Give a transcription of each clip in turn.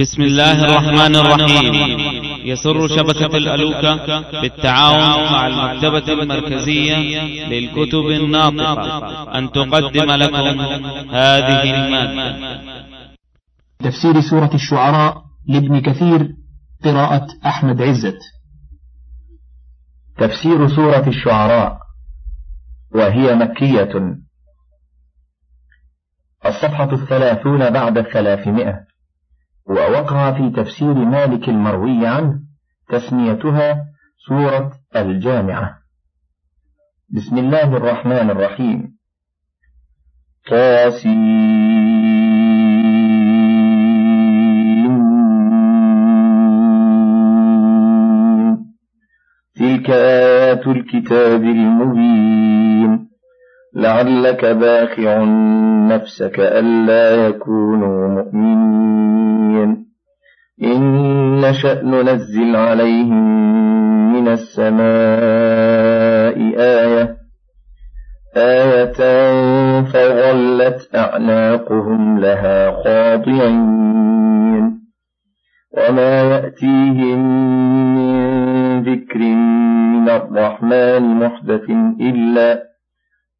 بسم الله الرحمن الرحيم. يسر شبكة الألوكة بالتعاون مع المكتبة المركزية للكتب الناطقة. أن تقدم لكم هذه المادة. تفسير سورة الشعراء لابن كثير قراءة أحمد عزت. تفسير سورة الشعراء وهي مكية. الصفحة الثلاثون بعد الثلاثمائة. ووقع في تفسير مالك المروي عنه تسميتها سورة الجامعة. بسم الله الرحمن الرحيم. طاسين. تلك آيات الكتاب المبين. لعلك باخع نفسك ألا يكونوا مؤمنين. إن نشأ ننزل عليهم من السماء آية آية فظلت أعناقهم لها خاضعين. وما يأتيهم من ذكر من الرحمن محدث إلا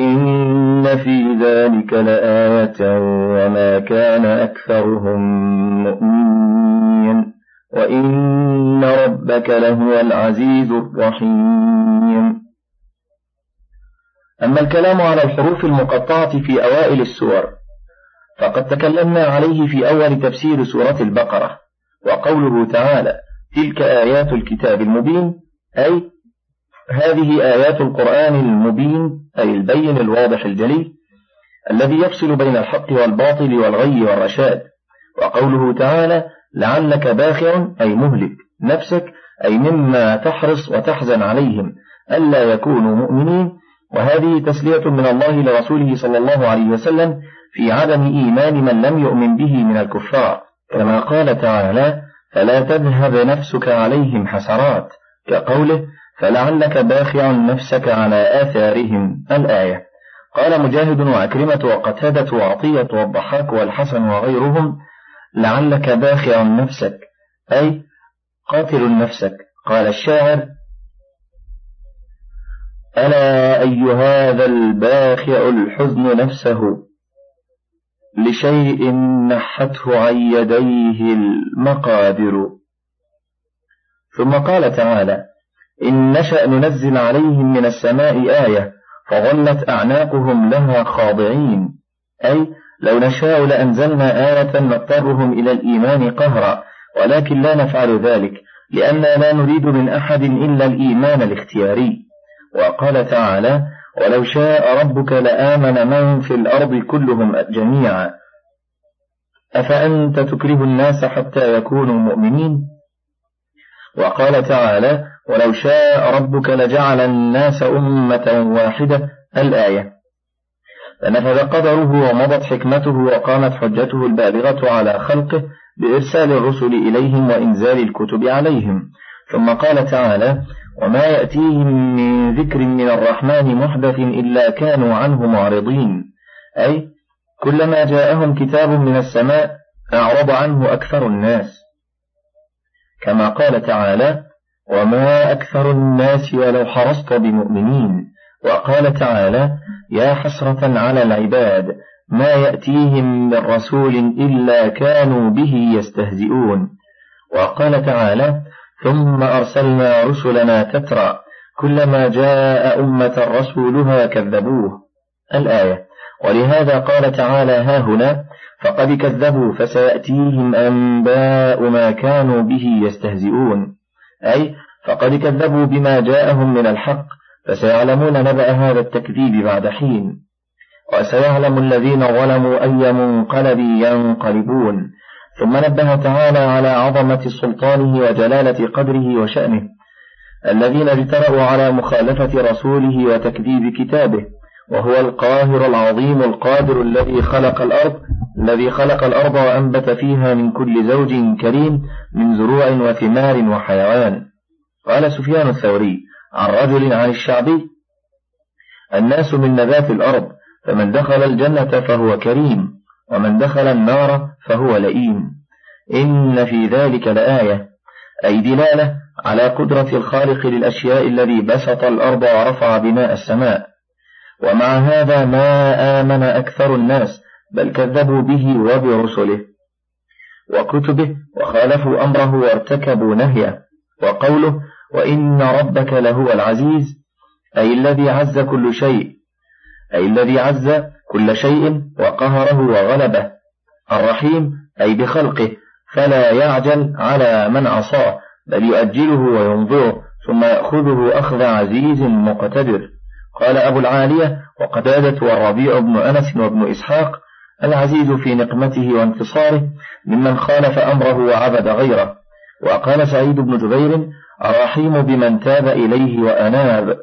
إن في ذلك لآية وما كان أكثرهم مؤمنين وإن ربك لهو العزيز الرحيم. أما الكلام على الحروف المقطعة في أوائل السور فقد تكلمنا عليه في أول تفسير سورة البقرة وقوله تعالى تلك آيات الكتاب المبين أي هذه آيات القرآن المبين أي البين الواضح الجلي الذي يفصل بين الحق والباطل والغي والرشاد. وقوله تعالى لعلك باخع أي مهلك نفسك أي مما تحرص وتحزن عليهم ألا يكونوا مؤمنين. وهذه تسلية من الله لرسوله صلى الله عليه وسلم في عدم إيمان من لم يؤمن به من الكفار. كما قال تعالى فلا تذهب نفسك عليهم حسرات. كقوله فلعلك باخع نفسك على آثارهم. الآية. قال مجاهد وعكرمة وقتادة وعطية والضحاك والحسن وغيرهم لعلك باخع نفسك. أي قاتل نفسك. قال الشاعر ألا أي هذا الباخع الحزن نفسه؟ لشيء نحته عن يديه المقادر. ثم قال تعالى إن نشأ ننزل عليهم من السماء آية فظلت أعناقهم لها خاضعين. أي لو نشاء لأنزلنا آية نضطرهم إلى الإيمان قهرا ولكن لا نفعل ذلك لأننا لا نريد من أحد إلا الإيمان الاختياري. وقال تعالى ولو شاء ربك لآمن من في الأرض كلهم جميعا. أفأنت تكره الناس حتى يكونوا مؤمنين؟ وقال تعالى ولو شاء ربك لجعل الناس أمة واحدة الآية. فنفذ قدره ومضت حكمته وقامت حجته البالغة على خلقه بإرسال الرسل إليهم وإنزال الكتب عليهم. ثم قال تعالى وما يأتيهم من ذكر من الرحمن محدث إلا كانوا عنه معرضين. أي كلما جاءهم كتاب من السماء أعرض عنه أكثر الناس. كما قال تعالى وما أكثر الناس ولو حرصت بمؤمنين. وقال تعالى يا حسرة على العباد ما يأتيهم من رسول إلا كانوا به يستهزئون. وقال تعالى ثم أرسلنا رسلنا تترى كلما جاء أمة رسولها كذبوه. الآية. ولهذا قال تعالى ها هنا فقد كذبوا فسيأتيهم أنباء ما كانوا به يستهزئون. أي فقد كذبوا بما جاءهم من الحق فسيعلمون نبأ هذا التكذيب بعد حين. وسيعلم الذين ظلموا أي منقلب ينقلبون. ثم نبه تعالى على عظمة سلطانه وجلالة قدره وشأنه الذين اجترأوا على مخالفة رسوله وتكذيب كتابه. وهو القاهر العظيم القادر الذي خلق الأرض الذي خلق الأرض وأنبت فيها من كل زوج كريم من زروع وثمار وحيوان. قال سفيان الثوري عن رجل عن الشعبي الناس من نبات الأرض فمن دخل الجنة فهو كريم ومن دخل النار فهو لئيم. إن في ذلك لآية أي دلالة على قدرة الخالق للأشياء الذي بسط الأرض ورفع بناء السماء. ومع هذا ما آمن أكثر الناس بل كذبوا به وبرسله. وكتبه وخالفوا أمره وارتكبوا نهيه. وقوله وإن ربك لهو العزيز أي الذي عز كل شيء أي الذي عز كل شيء وقهره وغلبه. الرحيم أي بخلقه فلا يعجل على من عصاه بل يؤجله وينظره ثم يأخذه أخذ عزيز مقتدر. قال أبو العالية وقتادة والربيع بن أنس وابن إسحاق العزيز في نقمته وانتصاره ممن خالف أمره وعبد غيره. وقال سعيد بن جبير الرحيم بمن تاب إليه وأناب.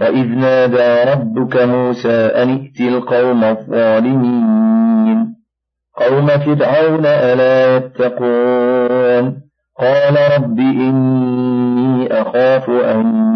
وإذ نادى ربك موسى أن ائت القوم الظالمين. قوم فرعون ألا يتقون؟ قال رب إني أخاف أن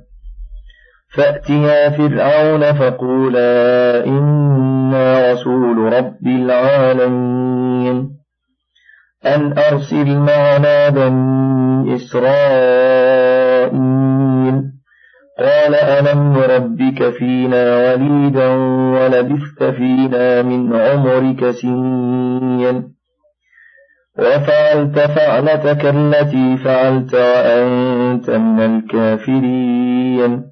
فأتيا فرعون فقولا إنا رسول رب العالمين. أن أرسل معنا بني إسرائيل. قال ألم نربك فينا وليدا ولبثت فينا من عمرك سنين. وفعلت فعلتك التي فعلت وأنت من الكافرين.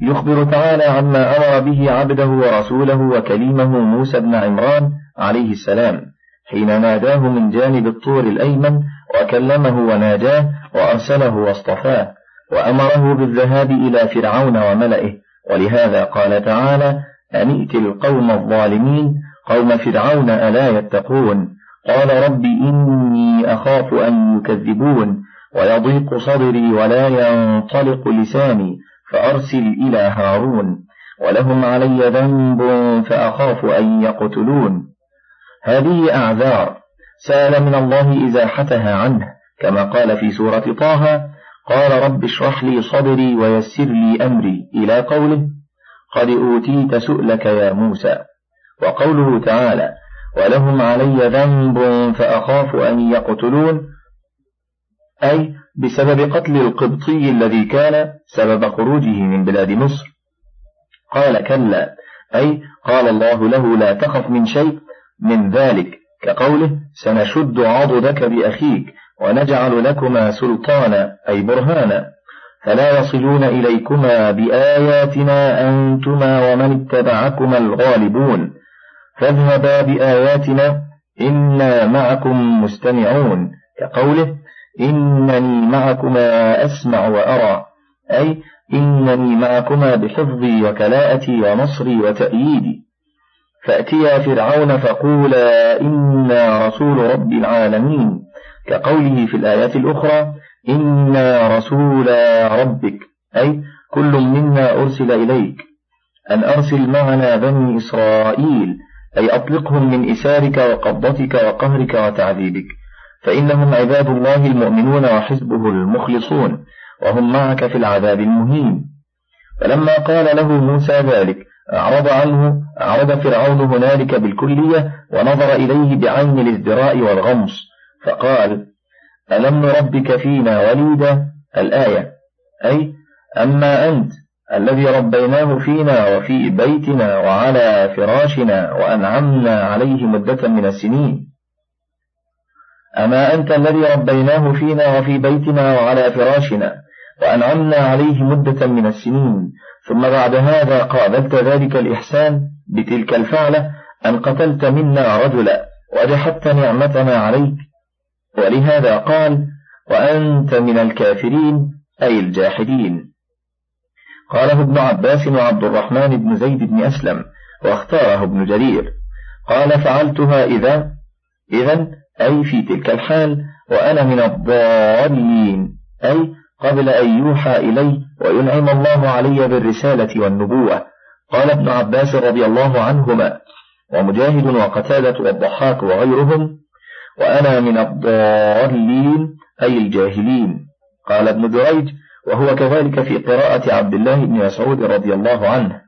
يخبر تعالى عما أمر به عبده ورسوله وكليمه موسى بن عمران عليه السلام حين ناداه من جانب الطور الأيمن وكلمه وناجاه وأرسله واصطفاه وأمره بالذهاب إلى فرعون وملئه. ولهذا قال تعالى أن ائت القوم الظالمين؟ قوم فرعون ألا يتقون؟ قال رب إني أخاف أن يكذبون ويضيق صدري ولا ينطلق لساني فأرسل إلى هارون ولهم علي ذنب فأخاف أن يقتلون. هذه أعذار سأل من الله إزاحتها عنه كما قال في سورة طه قال رب اشرح لي صدري ويسر لي أمري. إلى قوله قد أوتيت سؤلك يا موسى. وقوله تعالى ولهم علي ذنب فأخاف أن يقتلون. أي بسبب قتل القبطي الذي كان سبب خروجه من بلاد مصر. قال كلا أي قال الله له لا تخف من شيء من ذلك كقوله سنشد عضدك بأخيك ونجعل لكما سلطانا أي برهانا. فلا يصلون إليكما بآياتنا أنتما ومن اتبعكما الغالبون. فاذهبا بآياتنا إنا معكم مستمعون كقوله إنني معكما أسمع وأرى. أي إنني معكما بحفظي وكلاءتي ونصري وتأييدي. فأتيا فرعون فقولا إنا رسول رب العالمين. كقوله في الآيات الأخرى إنا رسول ربك. أي كل منا أرسل إليك. أن أرسل معنا بني إسرائيل. أي أطلقهم من إسارك وقبضتك وقهرك وتعذيبك. فإنهم عباد الله المؤمنون وحزبه المخلصون وهم معك في العذاب المهين. فلما قال له موسى ذلك أعرض عنه أعرض فرعون هنالك بالكلية ونظر إليه بعين الإزدراء والغمص فقال ألم نربك فينا وليدا الآية أي أما أنت الذي ربيناه فينا وفي بيتنا وعلى فراشنا وأنعمنا عليه مدة من السنين. أما أنت الذي ربيناه فينا وفي بيتنا وعلى فراشنا وأنعمنا عليه مدة من السنين ثم بعد هذا قابلت ذلك الإحسان بتلك الفعلة أن قتلت منا رجلا وجحدت نعمتنا عليك. ولهذا قال وأنت من الكافرين أي الجاحدين. قاله ابن عباس وعبد الرحمن بن زيد بن أسلم واختاره ابن جرير. قال فعلتها إذا إذا أي في تلك الحال وأنا من الضالين. أي قبل أن يوحى إلي وينعم الله علي بالرسالة والنبوة. قال ابن عباس رضي الله عنهما ومجاهد وقتادة والضحاك وغيرهم وأنا من الضالين أي الجاهلين. قال ابن دريج وهو كذلك في قراءة عبد الله بن مسعود رضي الله عنه.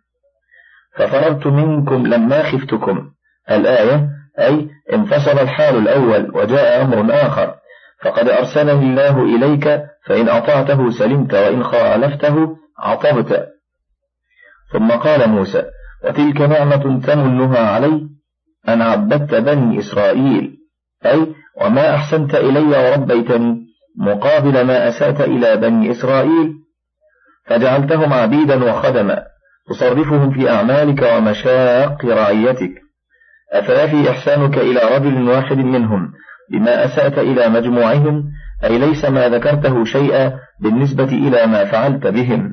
ففررت منكم لما خفتكم. الآية أي انفصل الحال الأول وجاء أمر آخر. فقد أرسلني الله إليك فإن أطعته سلمت وإن خالفته عطبت. ثم قال موسى وتلك نعمة تمنها علي أن عبدت بني إسرائيل. أي وما أحسنت إلي وربيتني مقابل ما أسأت إلى بني إسرائيل. فجعلتهم عبيدا وخدما تصرفهم في أعمالك ومشاق رعيتك. أفيفي إحسانك إلى رجل واحد منهم بما أسأت إلى مجموعهم؟ أي ليس ما ذكرته شيئا بالنسبة إلى ما فعلت بهم.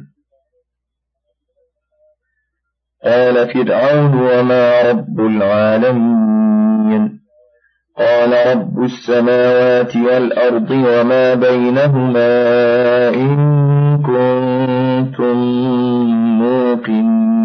قال فرعون وما رب العالمين؟ قال رب السماوات والأرض وما بينهما إن كنتم موقنين.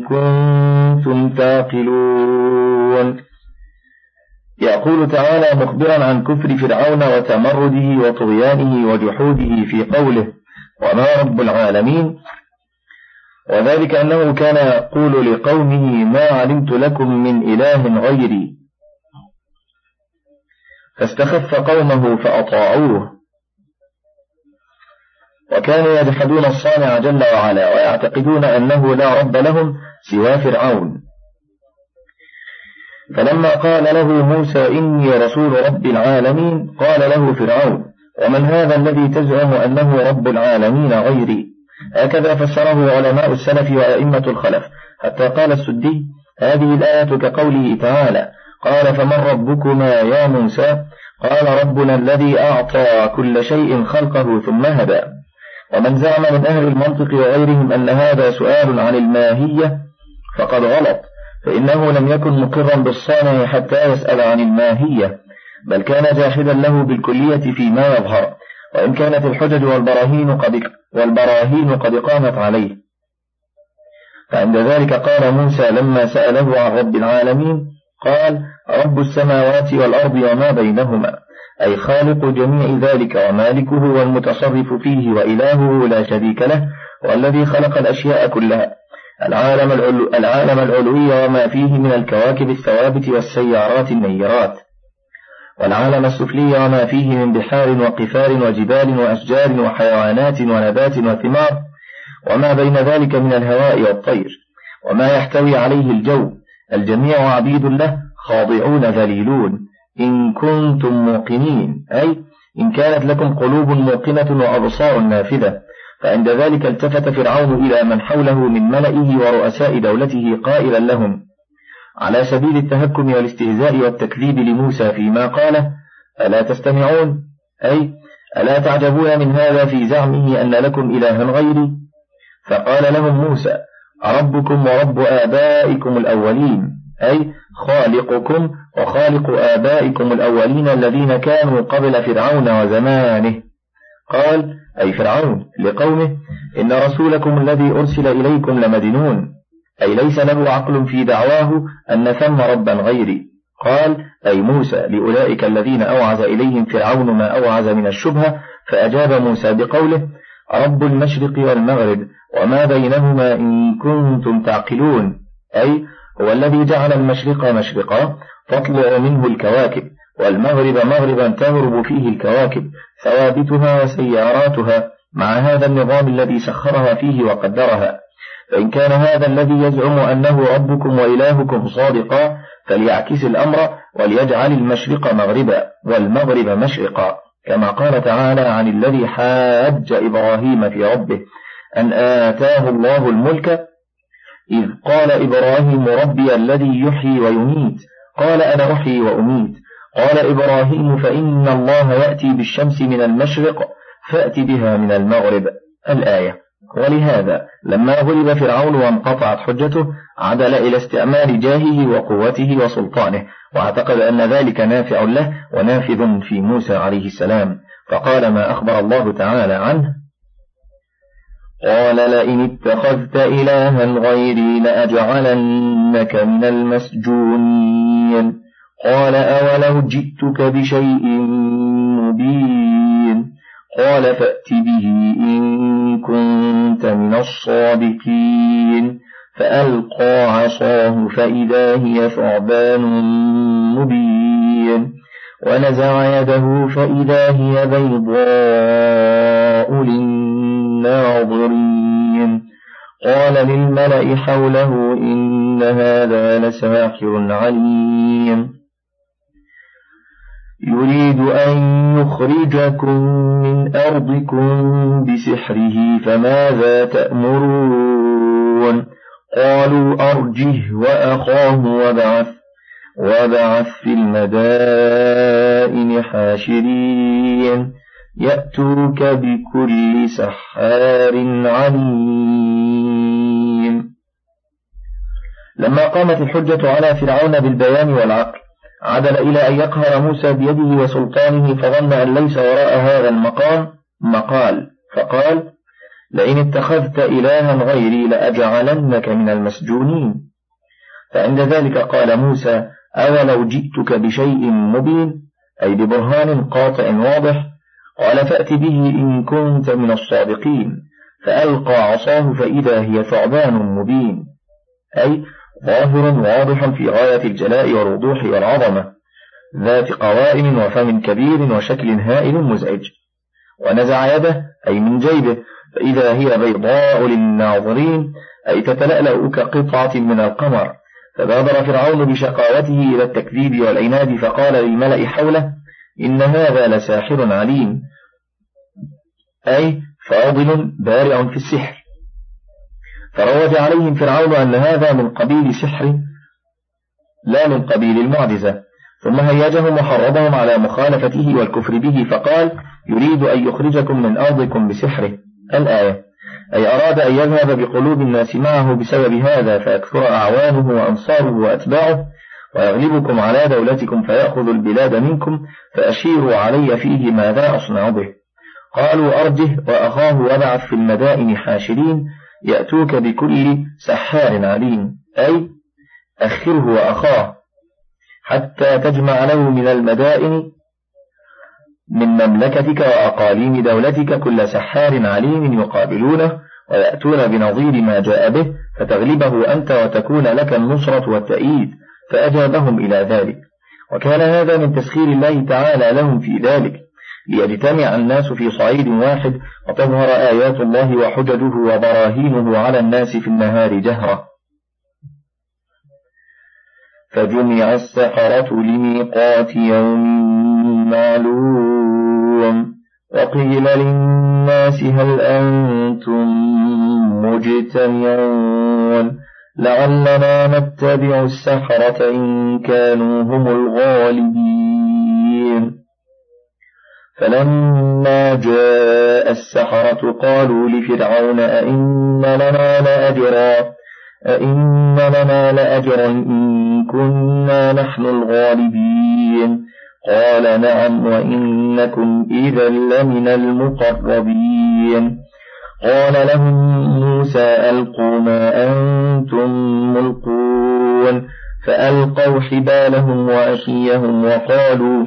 كنتم تعقلون. يقول تعالى مخبرا عن كفر فرعون وتمرده وطغيانه وجحوده في قوله وما رب العالمين؟ وذلك أنه كان يقول لقومه ما علمت لكم من إله غيري. فاستخف قومه فأطاعوه. وكانوا يجحدون الصانع جل وعلا ويعتقدون أنه لا رب لهم سوى فرعون. فلما قال له موسى إني رسول رب العالمين قال له فرعون ومن هذا الذي تزعم أنه رب العالمين غيري؟ هكذا فسره علماء السلف وأئمة الخلف حتى قال السدي هذه الآية كقوله تعالى قال فمن ربكما يا موسى؟ قال ربنا الذي أعطى كل شيء خلقه ثم هدى. ومن زعم من أهل المنطق وغيرهم أن هذا سؤال عن الماهية فقد غلط فإنه لم يكن مقرا بالصانع حتى يسأل عن الماهية بل كان جاحدا له بالكلية فيما يظهر وإن كانت الحجج والبراهين قد والبراهين قد قامت عليه. فعند ذلك قال موسى لما سأله عن رب العالمين قال رب السماوات والأرض وما بينهما أي خالق جميع ذلك ومالكه والمتصرف فيه وإلهه لا شريك له والذي خلق الأشياء كلها. العالم, العالم العلوي وما فيه من الكواكب الثوابت والسيارات النيرات. والعالم السفلي وما فيه من بحار وقفار وجبال وأشجار وحيوانات ونبات وثمار. وما بين ذلك من الهواء والطير. وما يحتوي عليه الجو. الجميع عبيد له خاضعون ذليلون. إن كنتم موقنين. أي إن كانت لكم قلوب موقنة وأبصار نافذة. فعند ذلك التفت فرعون إلى من حوله من ملئه ورؤساء دولته قائلا لهم على سبيل التهكم والاستهزاء والتكذيب لموسى فيما قاله ألا تستمعون؟ أي ألا تعجبون من هذا في زعمه أن لكم إلها غيري؟ فقال لهم موسى ربكم ورب آبائكم الأولين أي خالقكم وخالق آبائكم الأولين الذين كانوا قبل فرعون وزمانه. قال أي فرعون لقومه إن رسولكم الذي أرسل إليكم لمدنون أي ليس له عقل في دعواه أن ثم ربا غيري. قال أي موسى لأولئك الذين أوعز إليهم فرعون ما أوعز من الشبهة فأجاب موسى بقوله رب المشرق والمغرب وما بينهما إن كنتم تعقلون. أي هو الذي جعل المشرق مشرقا تطلع منه الكواكب والمغرب مغربا تغرب فيه الكواكب. ثوابتها وسياراتها مع هذا النظام الذي سخرها فيه وقدرها. فإن كان هذا الذي يزعم أنه ربكم وإلهكم صادقا فليعكس الأمر وليجعل المشرق مغربا والمغرب مشرقا. كما قال تعالى عن الذي حاج إبراهيم في ربه أن آتاه الله الملك إذ قال إبراهيم ربي الذي يحيي ويميت. قال أنا أحيي وأميت. قال إبراهيم فإن الله يأتي بالشمس من المشرق فأت بها من المغرب. الآية. ولهذا لما غلب فرعون وانقطعت حجته عدل إلى استعمال جاهه وقوته وسلطانه واعتقد أن ذلك نافع له ونافذ في موسى عليه السلام. فقال ما أخبر الله تعالى عنه؟ قال لئن اتخذت إلها غيري لأجعلنك من المسجونين. قال أولو جئتك بشيء مبين؟ قال فأت به إن كنت من الصادقين. فألقى عصاه فإذا هي ثعبان مبين. ونزع يده فإذا هي بيضاء للناظرين. قال للملأ حوله إن هذا لساحر عليم. يريد أن يخرجكم من أرضكم بسحره فماذا تأمرون؟ قالوا أرجه وأخاه وبعث وبعث في المدائن حاشرين يأتوك بكل سحار عليم. لما قامت الحجة على فرعون بالبيان والعقل عدل إلى أن يقهر موسى بيده وسلطانه فظن أن ليس وراء هذا المقام مقال. فقال لئن اتخذت إلها غيري لأجعلنك من المسجونين. فعند ذلك قال موسى أولو جئتك بشيء مبين؟ أي ببرهان قاطع واضح. قال فأت به إن كنت من الصادقين. فألقى عصاه فإذا هي ثعبان مبين. أي ظاهر واضح في غاية الجلاء والوضوح والعظمة ذات قوائم وفم كبير وشكل هائل مزعج. ونزع يده أي من جيبه فإذا هي بيضاء للناظرين أي تتلألأ كقطعة من القمر. فبادر فرعون بشقاوته إلى التكذيب والعناد فقال للملأ حوله إن هذا لساحر عليم. أي فاضل بارع في السحر. فروج عليهم فرعون أن هذا من قبيل سحر لا من قبيل المعجزة. ثم هيجهم وحرضهم على مخالفته والكفر به فقال يريد أن يخرجكم من أرضكم بسحره. الآية أي أراد أن يذهب بقلوب الناس معه بسبب هذا فيكثر أعوانه وأنصاره وأتباعه ويغلبكم على دولتكم فيأخذ البلاد منكم فأشيروا علي فيه ماذا أصنع به. قالوا أرجه وأخاه وبعث في المدائن حاشرين يأتوك بكل سحار عليم أي أخره وأخاه حتى تجمع له من المدائن من مملكتك وأقاليم دولتك كل سحار عليم يقابلونه ويأتون بنظير ما جاء به فتغلبه أنت وتكون لك النصرة والتأييد فأجابهم إلى ذلك. وكان هذا من تسخير الله تعالى لهم في ذلك. ليجتمع الناس في صعيد واحد وتظهر آيات الله وحججه وبراهينه على الناس في النهار جهرة. فجمع السحرة لميقات يوم معلوم وقيل للناس هل أنتم مجتمعون؟ لعلنا نتبع السحرة إن كانوا هم الغالبين. فلما جاء السحرة قالوا لفرعون أئن لنا لأجرا؟ أئن لنا لأجرا إن كنا نحن الغالبين. قال نعم وإنكم إذا لمن المقربين. قال لهم موسى ألقوا ما أنتم ملقون. فألقوا حبالهم وأشيهم وقالوا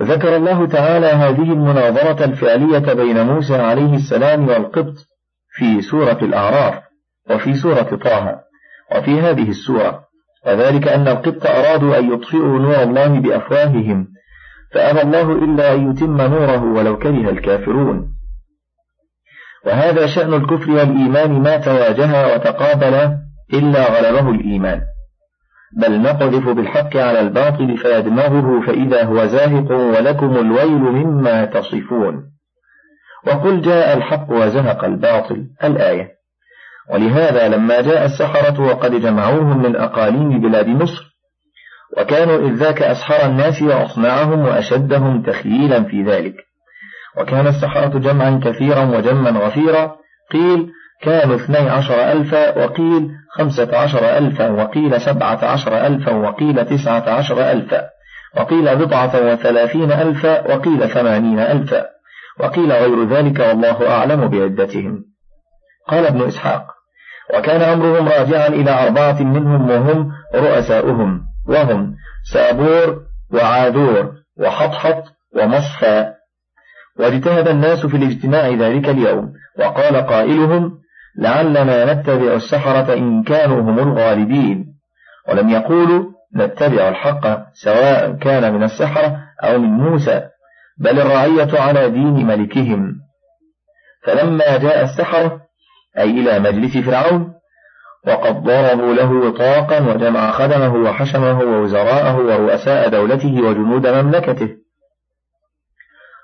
ذكر الله تعالى هذه المناظرة الفعلية بين موسى عليه السلام والقبط في سورة الأعراف وفي سورة طه وفي هذه السورة. وذلك أن القبط أرادوا أن يطفئوا نور الله بأفواههم فأبى الله إلا أن يتم نوره ولو كره الكافرون. وهذا شأن الكفر والإيمان ما تواجه وتقابل إلا غلبه الإيمان. بل نقذف بالحق على الباطل فيدمغه فإذا هو زاهق ولكم الويل مما تصفون. وقل جاء الحق وزهق الباطل الآية. ولهذا لما جاء السحرة وقد جمعوهم من أقاليم بلاد مصر وكانوا إذ ذاك أسحر الناس وأصنعهم وأشدهم تخييلا في ذلك. وكان السحرة جمعا كثيرا وجما غفيرا. قيل كانوا اثني عشر ألفا وقيل خمسة عشر ألفا وقيل سبعة عشر ألفا وقيل تسعة عشر ألفا وقيل بضعة وثلاثين ألفا وقيل ثمانين ألفا وقيل غير ذلك والله أعلم بعدتهم. قال ابن إسحاق وكان أمرهم راجعا إلى أربعة منهم وهم رؤساؤهم وهم سابور وعادور وحطحط ومصفى. واجتهد الناس في الاجتماع ذلك اليوم وقال قائلهم لعلنا نتبع السحرة إن كانوا هم الغالبين. ولم يقولوا نتبع الحق سواء كان من السحرة أو من موسى بل الرعية على دين ملكهم. فلما جاء السحرة أي إلى مجلس فرعون وقد ضربوا له وطاقا وجمع خدمه وحشمه ووزراءه ورؤساء دولته وجنود مملكته.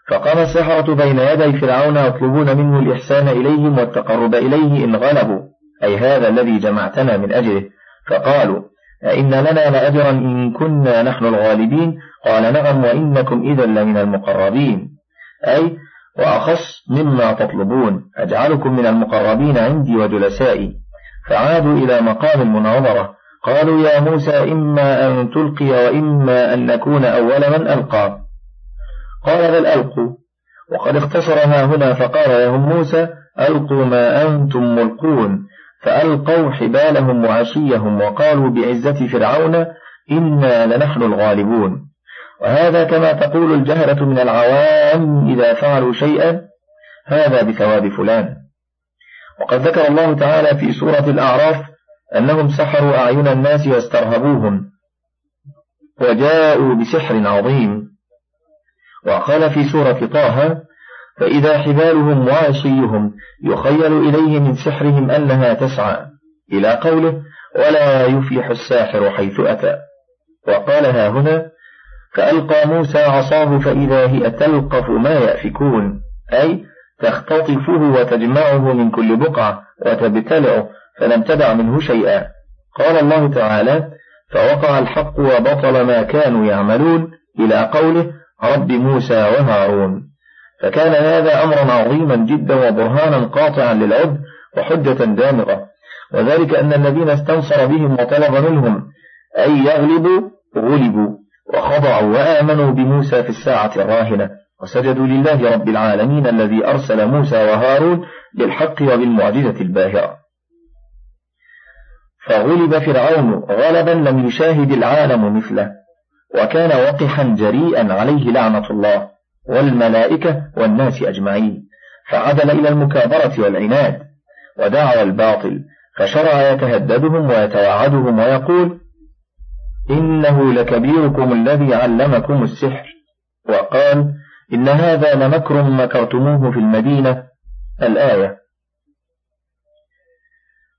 فقام السحرة بين يدي فرعون يطلبون منه الإحسان إليهم والتقرب إليه إن غلبوا. أي هذا الذي جمعتنا من أجله. فقالوا أئن لنا لأجرا إن كنا نحن الغالبين؟ قال نعم وإنكم إذا لمن المقربين. أي وأخص مما تطلبون. أجعلكم من المقربين عندي وجلسائي. فعادوا إلى مقام المناظرة. قالوا يا موسى إما أن تلقي وإما أن نكون أول من ألقى. قال بل ألقوا. وقد اختصرها هنا فقال لهم موسى ألقوا ما أنتم ملقون. فألقوا حبالهم وعشيهم وقالوا بعزة فرعون إنا لنحن الغالبون. وهذا كما تقول الجهرة من العوام إذا فعلوا شيئا هذا بثواب فلان. وقد ذكر الله تعالى في سورة الأعراف أنهم سحروا أعين الناس واسترهبوهم وجاءوا بسحر عظيم. وقال في سورة طه فإذا حبالهم وعشيهم يخيل إليه من سحرهم أنها تسعى. إلى قوله ولا يفلح الساحر حيث أتى. وقالها هنا فألقى موسى عصاه فإذا هي تلقف ما يأفكون. أي تختطفه وتجمعه من كل بقعة وتبتلعه فلم تدع منه شيئا. قال الله تعالى فوقع الحق وبطل ما كانوا يعملون. إلى قوله رب موسى وهارون. فكان هذا أمرا عظيما جدا وبرهانا قاطعا للعد وحجة دامغة. وذلك أن الذين استنصر بهم وطلب منهم أن يغلبوا غلبوا وخضعوا وآمنوا بموسى في الساعة الراهنة. وسجدوا لله رب العالمين الذي أرسل موسى وهارون بالحق وبالمعجزة الباهرة. فغلب فرعون غلبا لم يشاهد العالم مثله. وكان وقحا جريئا عليه لعنة الله والملائكة والناس أجمعين. فعدل إلى المكابرة والعناد ودعوى الباطل فشرع يتهددهم ويتوعدهم ويقول إنه لكبيركم الذي علمكم السحر. وقال إن هذا لمكر مكرتموه في المدينة. الآية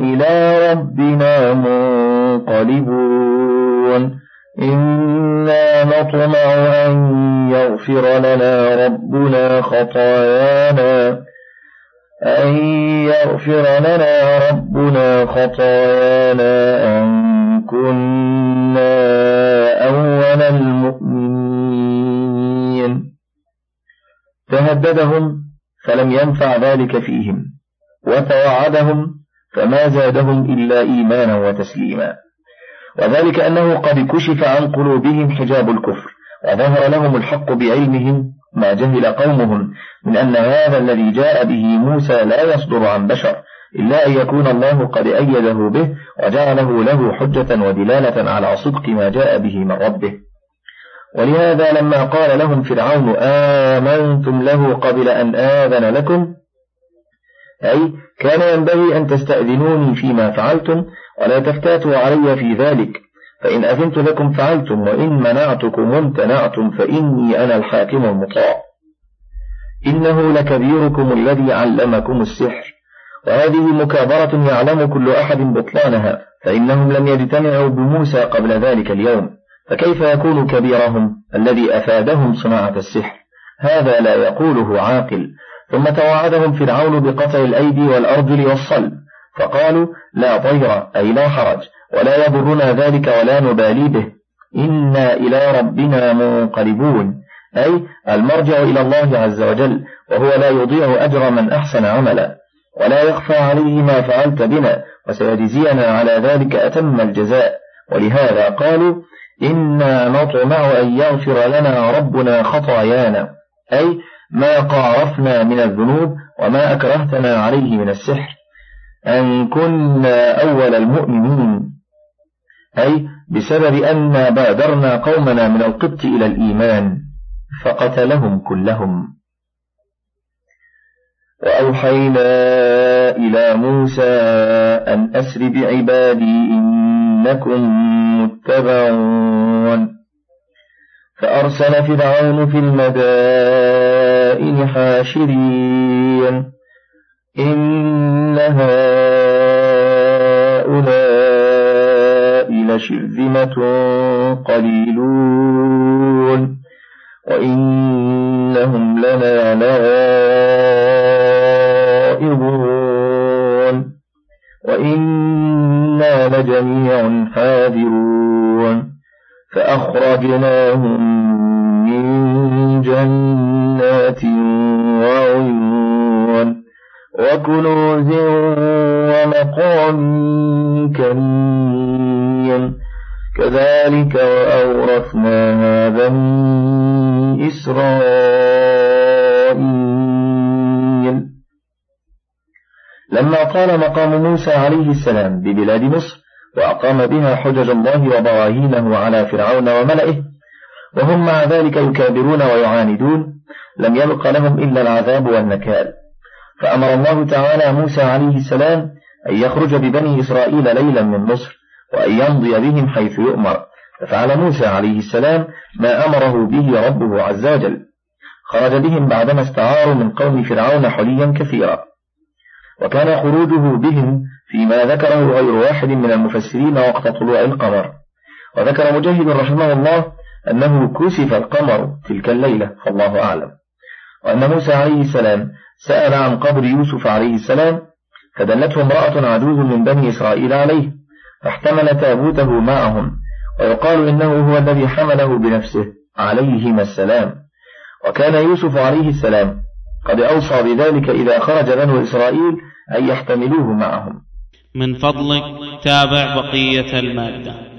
إلى ربنا منقلبون. إنا نطمع أن يغفر لنا ربنا خطايانا أن يغفر لنا ربنا خطايانا أن كنا أول المؤمنين. تهددهم فلم ينفع ذلك فيهم وتوعدهم فما زادهم إلا إيمانا وتسليما. وذلك أنه قد كشف عن قلوبهم حجاب الكفر وظهر لهم الحق بعلمهم ما جهل قومهم من أن هذا الذي جاء به موسى لا يصدر عن بشر إلا أن يكون الله قد أيده به وجعله له حجة ودلالة على صدق ما جاء به من ربه. ولهذا لما قال لهم فرعون آمنتم له قبل أن آذن لكم أي كان ينبغي أن تستأذنوني فيما فعلتم ولا تفتاتوا علي في ذلك. فإن أذنت لكم فعلتم وإن منعتكم امتنعتم فإني أنا الحاكم المطاع. إنه لكبيركم الذي علمكم السحر. وهذه مكابرة يعلم كل أحد بطلانها فإنهم لم يجتمعوا بموسى قبل ذلك اليوم. فكيف يكون كبيرهم الذي أفادهم صناعة السحر؟ هذا لا يقوله عاقل. ثم توعدهم فرعون بقطع الأيدي والأرجل والصلب فقالوا لا طير أي لا حرج ولا يضرنا ذلك ولا نبالي به. إنا إلى ربنا منقلبون. أي المرجع إلى الله عز وجل وهو لا يضيع أجر من أحسن عملا. ولا يخفى عليه ما فعلت بنا وسيجزينا على ذلك أتم الجزاء. ولهذا قالوا إنا نطمع أن يغفر لنا ربنا خطايانا. أي ما قارفنا من الذنوب وما أكرهتنا عليه من السحر. أن كنا أول المؤمنين. أي بسبب أن بادرنا قومنا من القبط إلى الإيمان فقتلهم كلهم. وأوحينا إلى موسى أن أسر بعبادي إنكم متبعون. فأرسل فرعون في المدائن حاشرين. إن هؤلاء لشرذمة قليلون. وإنهم لنا لائضون وإنا لجميع حاذرون. فأخرجناهم كذلك وأورثناها بني إسرائيل. لما طال مقام موسى عليه السلام ببلاد مصر وأقام بها حجج الله وبراهينه على فرعون وملئه وهم مع ذلك يكابرون ويعاندون لم يبق لهم إلا العذاب والنكال. فأمر الله تعالى موسى عليه السلام أن يخرج ببني إسرائيل ليلا من مصر وأن يمضي بهم حيث يؤمر. ففعل موسى عليه السلام ما أمره به ربه عز وجل. خرج بهم بعدما استعاروا من قوم فرعون حليا كثيرا. وكان خروجه بهم فيما ذكره غير واحد من المفسرين وقت طلوع القمر. وذكر مجاهد رحمه الله أنه كسف القمر تلك الليلة فالله أعلم. وأن موسى عليه السلام سأل عن قبر يوسف عليه السلام فدلته امرأة عجوز من بني إسرائيل عليه فاحتمل تابوته معهم. ويقال إنه هو الذي حمله بنفسه عليهما السلام. وكان يوسف عليه السلام. قد أوصى بذلك إذا خرج بنو إسرائيل أن يحتملوه معهم. من فضلك تابع بقية المادة.